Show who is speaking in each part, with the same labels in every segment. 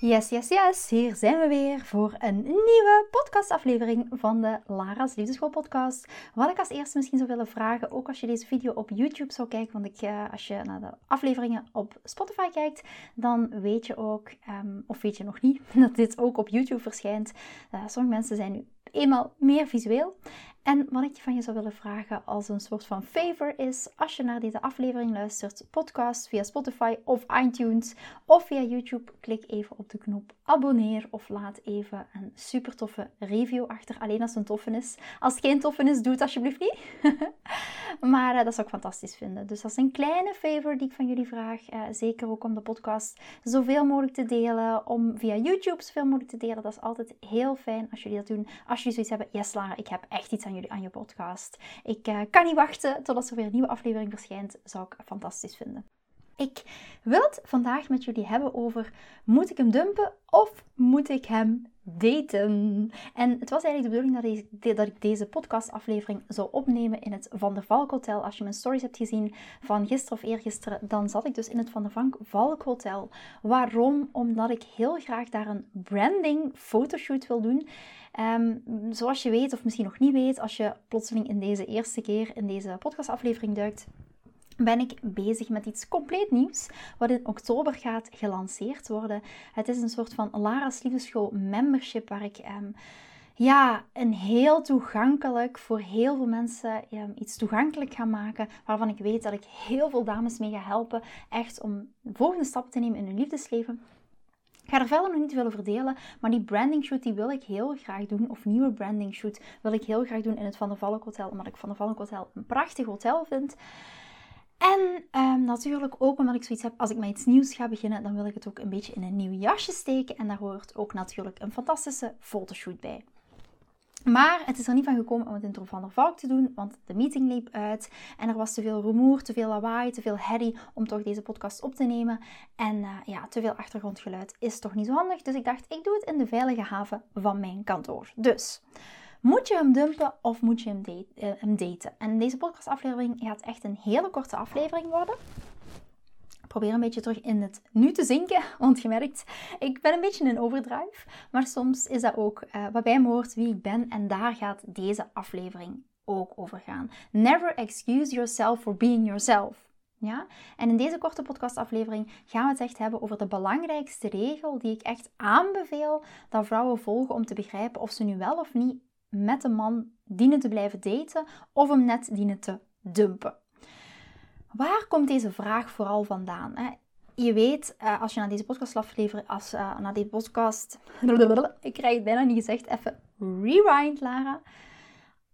Speaker 1: Yes, yes. Hier zijn we weer voor een nieuwe podcastaflevering van de Lara's Liefdeschool podcast. Wat ik als eerste misschien zou willen vragen, ook als je deze video op YouTube zou kijken, want ik, uh, als je naar de afleveringen op Spotify kijkt, dan weet je ook, um, of weet je nog niet, dat dit ook op YouTube verschijnt. Uh, sommige mensen zijn nu eenmaal meer visueel. En wat ik van je zou willen vragen als een soort van favor is, als je naar deze aflevering luistert, podcast via Spotify of iTunes of via YouTube, klik even op de knop abonneer of laat even een super toffe review achter. Alleen als het een toffe is. Als het geen toffe is, doe het alsjeblieft niet. maar uh, dat zou ik fantastisch vinden. Dus dat is een kleine favor die ik van jullie vraag. Uh, zeker ook om de podcast zoveel mogelijk te delen. Om via YouTube zoveel mogelijk te delen. Dat is altijd heel fijn als jullie dat doen. Als zoiets hebben, yes Lara, ik heb echt iets aan jullie aan je podcast. Ik uh, kan niet wachten totdat er weer een nieuwe aflevering verschijnt. Zou ik fantastisch vinden. Ik wil het vandaag met jullie hebben over: moet ik hem dumpen of moet ik hem daten? En het was eigenlijk de bedoeling dat ik, dat ik deze podcastaflevering zou opnemen in het Van der Valk Hotel. Als je mijn stories hebt gezien van gisteren of eergisteren, dan zat ik dus in het Van der Valk Hotel. Waarom? Omdat ik heel graag daar een branding fotoshoot wil doen. Um, zoals je weet, of misschien nog niet weet, als je plotseling in deze eerste keer in deze podcastaflevering duikt, ben ik bezig met iets compleet nieuws, wat in oktober gaat gelanceerd worden. Het is een soort van Lara's Liefdeschool membership, waar ik um, ja, een heel toegankelijk, voor heel veel mensen um, iets toegankelijk ga maken, waarvan ik weet dat ik heel veel dames mee ga helpen, echt om de volgende stap te nemen in hun liefdesleven. Ik ga er verder nog niet willen verdelen, maar die branding shoot die wil ik heel graag doen, of nieuwe branding shoot wil ik heel graag doen in het Van der Valk Hotel, omdat ik Van der Valk Hotel een prachtig hotel vind. En um, natuurlijk ook omdat ik zoiets heb, als ik met iets nieuws ga beginnen, dan wil ik het ook een beetje in een nieuw jasje steken. En daar hoort ook natuurlijk een fantastische fotoshoot bij. Maar het is er niet van gekomen om het in Van der Valk te doen, want de meeting liep uit en er was te veel rumoer, te veel lawaai, te veel herrie om toch deze podcast op te nemen. En uh, ja, te veel achtergrondgeluid is toch niet zo handig. Dus ik dacht, ik doe het in de veilige haven van mijn kantoor. Dus moet je hem dumpen of moet je uh, hem daten? En deze podcastaflevering gaat echt een hele korte aflevering worden. Ik probeer een beetje terug in het nu te zinken, want je merkt, ik ben een beetje in overdrive. Maar soms is dat ook uh, wat bij me hoort, wie ik ben. En daar gaat deze aflevering ook over gaan. Never excuse yourself for being yourself. Ja? En in deze korte podcastaflevering gaan we het echt hebben over de belangrijkste regel die ik echt aanbeveel dat vrouwen volgen om te begrijpen of ze nu wel of niet met een man dienen te blijven daten of hem net dienen te dumpen. Waar komt deze vraag vooral vandaan? Hè? Je weet, eh, als je naar deze podcast aflevert, als uh, naar deze podcast, ik krijg het bijna niet gezegd, even rewind, Lara.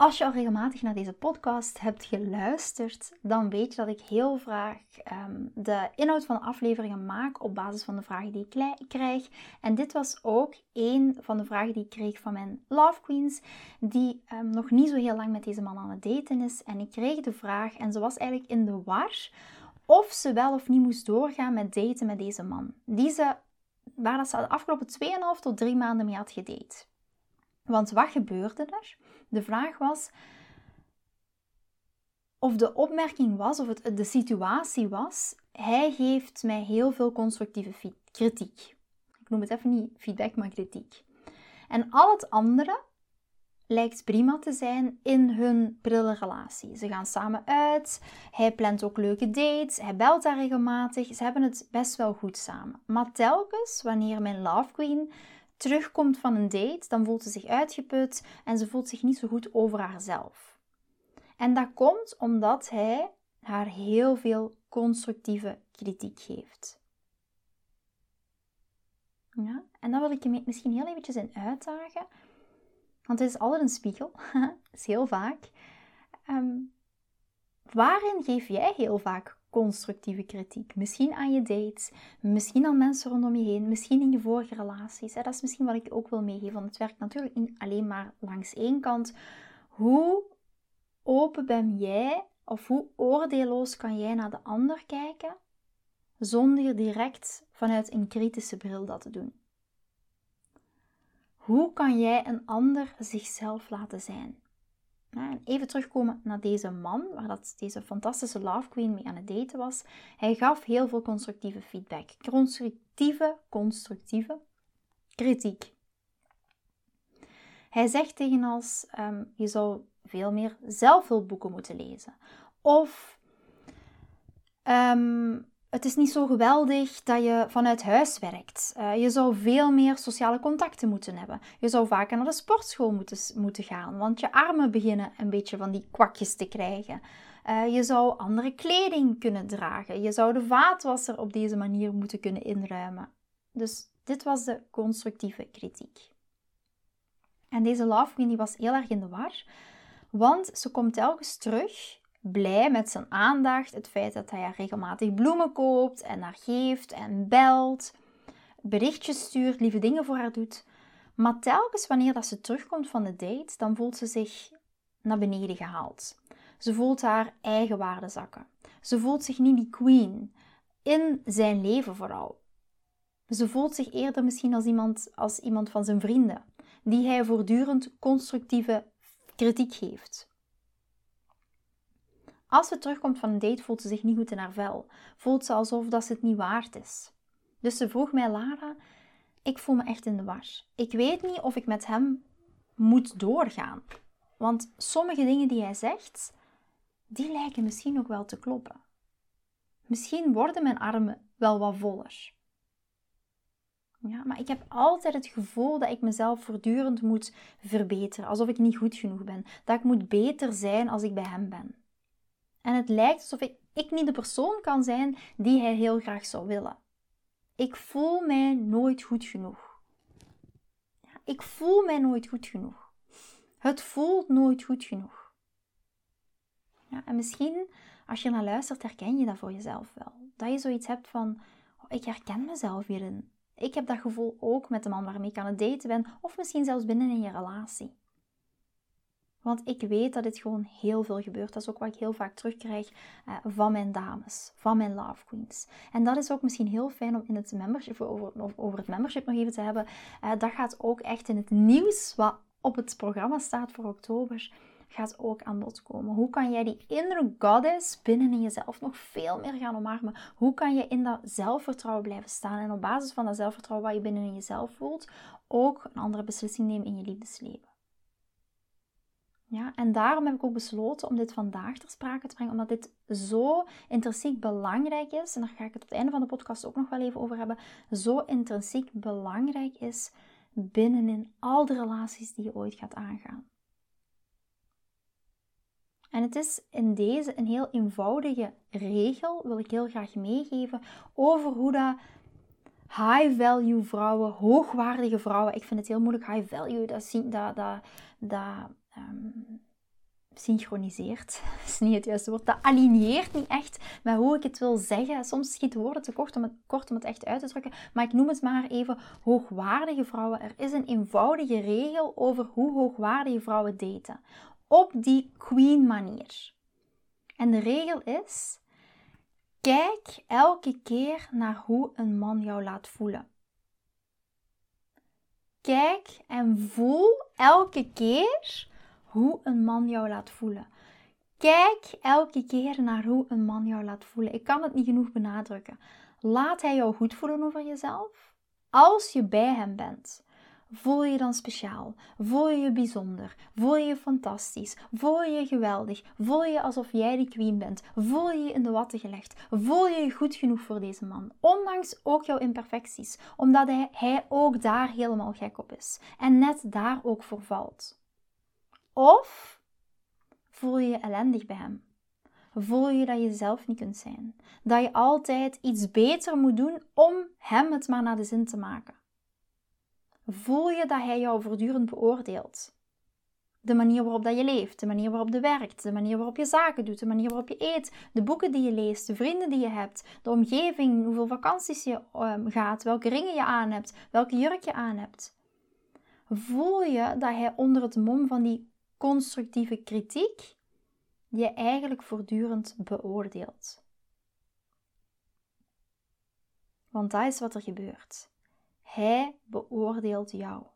Speaker 1: Als je al regelmatig naar deze podcast hebt geluisterd, dan weet je dat ik heel vaak um, de inhoud van de afleveringen maak op basis van de vragen die ik krijg. En dit was ook een van de vragen die ik kreeg van mijn Love Queens, die um, nog niet zo heel lang met deze man aan het daten is. En ik kreeg de vraag, en ze was eigenlijk in de war, of ze wel of niet moest doorgaan met daten met deze man. Die ze, waar dat ze de afgelopen 2,5 tot 3 maanden mee had gedate. Want wat gebeurde er? De vraag was of de opmerking was, of het de situatie was, hij geeft mij heel veel constructieve kritiek. Ik noem het even niet feedback, maar kritiek. En al het andere lijkt prima te zijn in hun prille relatie. Ze gaan samen uit, hij plant ook leuke dates, hij belt daar regelmatig, ze hebben het best wel goed samen. Maar telkens wanneer mijn love queen terugkomt van een date, dan voelt ze zich uitgeput en ze voelt zich niet zo goed over haarzelf. En dat komt omdat hij haar heel veel constructieve kritiek geeft. Ja? En dan wil ik je misschien heel eventjes in uitdagen. Want het is altijd een spiegel. dat is heel vaak. Ehm, waarin geef jij heel vaak constructieve kritiek? Misschien aan je dates, misschien aan mensen rondom je heen, misschien in je vorige relaties. Dat is misschien wat ik ook wil meegeven, want het werkt natuurlijk niet alleen maar langs één kant. Hoe open ben jij of hoe oordeelloos kan jij naar de ander kijken zonder direct vanuit een kritische bril dat te doen? Hoe kan jij een ander zichzelf laten zijn? En even terugkomen naar deze man, waar dat deze fantastische love queen mee aan het daten was. Hij gaf heel veel constructieve feedback. Constructieve, constructieve kritiek. Hij zegt tegen ons, ehm, je zou veel meer zelfhulpboeken moeten lezen. Of ehm, het is niet zo geweldig dat je vanuit huis werkt. Uh, je zou veel meer sociale contacten moeten hebben. Je zou vaker naar de sportschool moeten, moeten gaan, want je armen beginnen een beetje van die kwakjes te krijgen. Uh, je zou andere kleding kunnen dragen. Je zou de vaatwasser op deze manier moeten kunnen inruimen. Dus dit was de constructieve kritiek. En deze love queen die was heel erg in de war, want ze komt telkens terug blij met zijn aandacht. Het feit dat hij haar regelmatig bloemen koopt en haar geeft en belt, berichtjes stuurt, lieve dingen voor haar doet. Maar telkens wanneer dat ze terugkomt van de date, dan voelt ze zich naar beneden gehaald. Ze voelt haar eigen waarde zakken. Ze voelt zich niet die queen. In zijn leven vooral. Ze voelt zich eerder misschien als iemand, als iemand van zijn vrienden, die hij voortdurend constructieve kritiek geeft. Als ze terugkomt van een date, voelt ze zich niet goed in haar vel. Voelt ze alsof dat ze het niet waard is. Dus ze vroeg mij, Lara, ik voel me echt in de war. Ik weet niet of ik met hem moet doorgaan. Want sommige dingen die hij zegt, die lijken misschien ook wel te kloppen. Misschien worden mijn armen wel wat voller. Ja, maar ik heb altijd het gevoel dat ik mezelf voortdurend moet verbeteren, alsof ik niet goed genoeg ben. Dat ik moet beter zijn als ik bij hem ben. En het lijkt alsof ik, ik niet de persoon kan zijn die hij heel graag zou willen. Ik voel mij nooit goed genoeg. Ik voel mij nooit goed genoeg. Het voelt nooit goed genoeg. Ja, en misschien, als je naar luistert, herken je dat voor jezelf wel. Dat je zoiets hebt van, oh, ik herken mezelf hierin. Ik heb dat gevoel ook met de man waarmee ik aan het daten ben, of misschien zelfs binnen in je relatie. Want ik weet dat dit gewoon heel veel gebeurt. Dat is ook wat ik heel vaak terugkrijg uh, van mijn dames, van mijn love queens. En dat is ook misschien heel fijn om in het membership, over, over het membership nog even te hebben. Uh, dat gaat ook echt in het nieuws wat op het programma staat voor oktober gaat ook aan bod komen. Hoe kan jij die inner goddess binnen in jezelf nog veel meer gaan omarmen? Hoe kan je in dat zelfvertrouwen blijven staan en op basis van dat zelfvertrouwen wat je binnen in jezelf voelt, ook een andere beslissing nemen in je liefdesleven? Ja, en daarom heb ik ook besloten om dit vandaag ter sprake te brengen, omdat dit zo intrinsiek belangrijk is, en daar ga ik het op het einde van de podcast ook nog wel even over hebben, zo intrinsiek belangrijk is binnenin al de relaties die je ooit gaat aangaan. En het is in deze een heel eenvoudige regel, wil ik heel graag meegeven, over hoe dat high value vrouwen, hoogwaardige vrouwen, ik vind het heel moeilijk high value, dat, dat, dat, dat um, synchroniseert. Is niet het juiste woord. Dat aligneert niet echt met hoe ik het wil zeggen. Soms schieten woorden te kort om, het, kort om het echt uit te drukken. Maar ik noem het maar even hoogwaardige vrouwen. Er is een eenvoudige regel over hoe hoogwaardige vrouwen daten. Op die queen manier. En de regel is: kijk elke keer naar hoe een man jou laat voelen. Kijk en voel elke keer hoe een man jou laat voelen. Kijk elke keer naar hoe een man jou laat voelen. Ik kan het niet genoeg benadrukken. Laat hij jou goed voelen over jezelf? Als je bij hem bent, voel je je dan speciaal? Voel je je bijzonder? Voel je je fantastisch? Voel je je geweldig? Voel je alsof jij de queen bent? Voel je je in de watten gelegd? Voel je je goed genoeg voor deze man? Ondanks ook jouw imperfecties, omdat hij, hij ook daar helemaal gek op is en net daar ook voor valt. Of voel je je ellendig bij hem? Voel je dat je zelf niet kunt zijn? Dat je altijd iets beter moet doen om hem het maar naar de zin te maken? Voel je dat hij jou voortdurend beoordeelt? De manier waarop dat je leeft, de manier waarop je werkt, de manier waarop je zaken doet, de manier waarop je eet, de boeken die je leest, de vrienden die je hebt, de omgeving, hoeveel vakanties je um, gaat, welke ringen je aan hebt, welke jurk je aan hebt. Voel je dat hij onder het mom van die constructieve kritiek je eigenlijk voortdurend beoordeelt? Want dat is wat er gebeurt. Hij beoordeelt jou.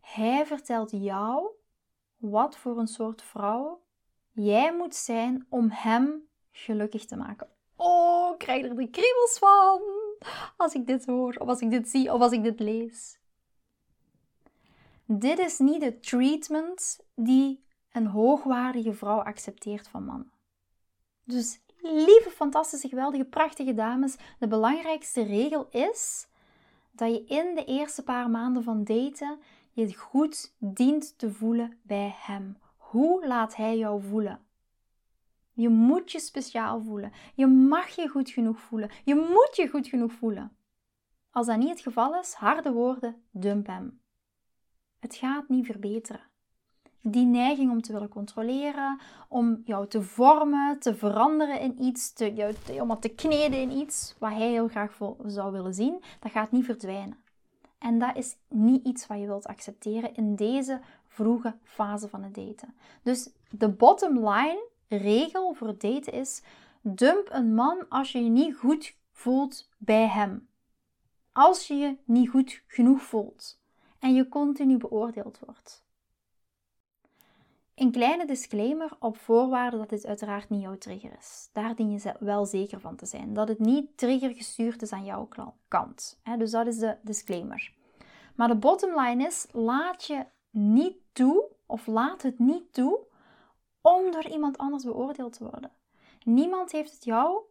Speaker 1: Hij vertelt jou wat voor een soort vrouw jij moet zijn om hem gelukkig te maken. Oh, ik krijg er de kriebels van als ik dit hoor, of als ik dit zie, of als ik dit lees. Dit is niet de treatment die een hoogwaardige vrouw accepteert van mannen. Dus lieve, fantastische, geweldige, prachtige dames, de belangrijkste regel is dat je in de eerste paar maanden van daten je goed dient te voelen bij hem. Hoe laat hij jou voelen? Je moet je speciaal voelen. Je mag je goed genoeg voelen. Je moet je goed genoeg voelen. Als dat niet het geval is, harde woorden, dump hem. Het gaat niet verbeteren. Die neiging om te willen controleren, om jou te vormen, te veranderen in iets, te, jou, om te kneden in iets wat hij heel graag zou willen zien, dat gaat niet verdwijnen. En dat is niet iets wat je wilt accepteren in deze vroege fase van het daten. Dus de bottom line regel voor het daten is: dump een man als je je niet goed voelt bij hem. Als je je niet goed genoeg voelt en je continu beoordeeld wordt. Een kleine disclaimer op voorwaarde dat dit uiteraard niet jouw trigger is. Daar dien je wel zeker van te zijn. Dat het niet triggergestuurd is aan jouw kant. Dus dat is de disclaimer. Maar de bottom line is, laat je niet toe, of laat het niet toe, om door iemand anders beoordeeld te worden. Niemand heeft het jou,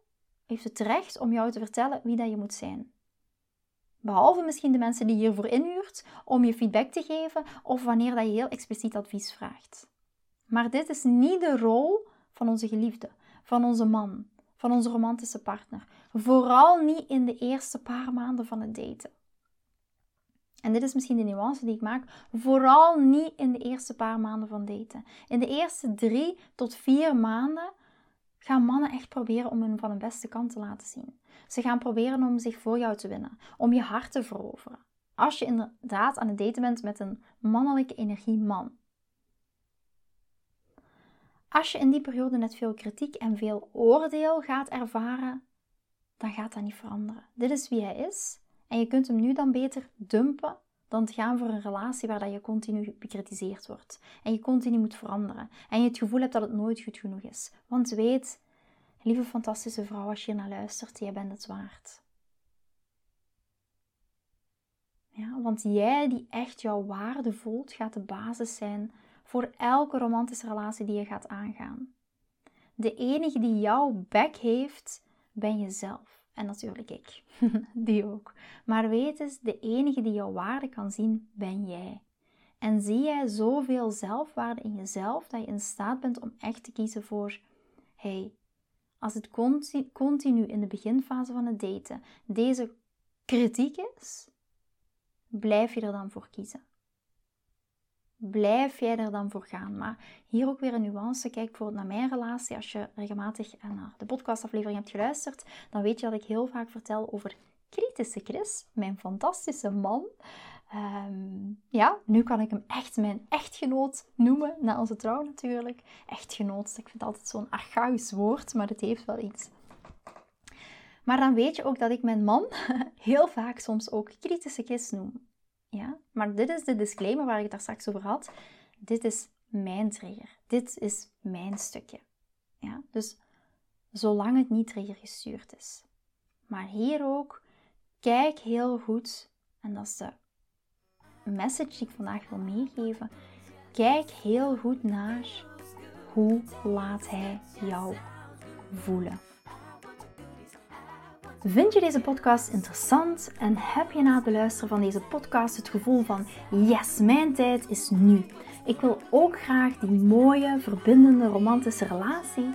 Speaker 1: heeft het recht om jou te vertellen wie dat je moet zijn. Behalve misschien de mensen die hiervoor inhuurt om je feedback te geven of wanneer dat je heel expliciet advies vraagt. Maar dit is niet de rol van onze geliefde, van onze man, van onze romantische partner. Vooral niet in de eerste paar maanden van het daten. En dit is misschien de nuance die ik maak. Vooral niet in de eerste paar maanden van daten. In de eerste drie tot vier maanden gaan mannen echt proberen om hun van hun beste kant te laten zien. Ze gaan proberen om zich voor jou te winnen, om je hart te veroveren. Als je inderdaad aan het daten bent met een mannelijke energie man. Als je in die periode net veel kritiek en veel oordeel gaat ervaren, dan gaat dat niet veranderen. Dit is wie hij is en je kunt hem nu dan beter dumpen dan te gaan voor een relatie waar dat je continu bekritiseerd wordt. En je continu moet veranderen. En je het gevoel hebt dat het nooit goed genoeg is. Want weet, lieve fantastische vrouw, als je naar luistert, jij bent het waard. Ja, want jij die echt jouw waarde voelt, gaat de basis zijn voor elke romantische relatie die je gaat aangaan. De enige die jouw bek heeft, ben jezelf. En natuurlijk ik. die ook. Maar weet eens, de enige die jouw waarde kan zien, ben jij. En zie jij zoveel zelfwaarde in jezelf dat je in staat bent om echt te kiezen voor: hey, als het continu in de beginfase van het daten deze kritiek is, blijf je er dan voor kiezen blijf jij er dan voor gaan. Maar hier ook weer een nuance. Kijk bijvoorbeeld naar mijn relatie. Als je regelmatig naar de podcastaflevering hebt geluisterd, dan weet je dat ik heel vaak vertel over kritische Chris, mijn fantastische man. Ehm, ja, nu kan ik hem echt mijn echtgenoot noemen, na onze trouw natuurlijk. Echtgenoot, ik vind het altijd zo'n archaïs woord, maar het heeft wel iets. Maar dan weet je ook dat ik mijn man heel vaak soms ook kritische Chris noem. Ja? Maar dit is de disclaimer waar ik het daar straks over had. Dit is mijn trigger. Dit is mijn stukje. Ja? Dus zolang het niet triggergestuurd is. Maar hier ook, kijk heel goed, en dat is de message die ik vandaag wil meegeven. Kijk heel goed naar hoe laat hij jou voelen. Vind je deze podcast interessant en heb je na het beluisteren van deze podcast het gevoel van yes, mijn tijd is nu. Ik wil ook graag die mooie, verbindende, romantische relatie.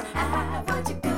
Speaker 1: I want your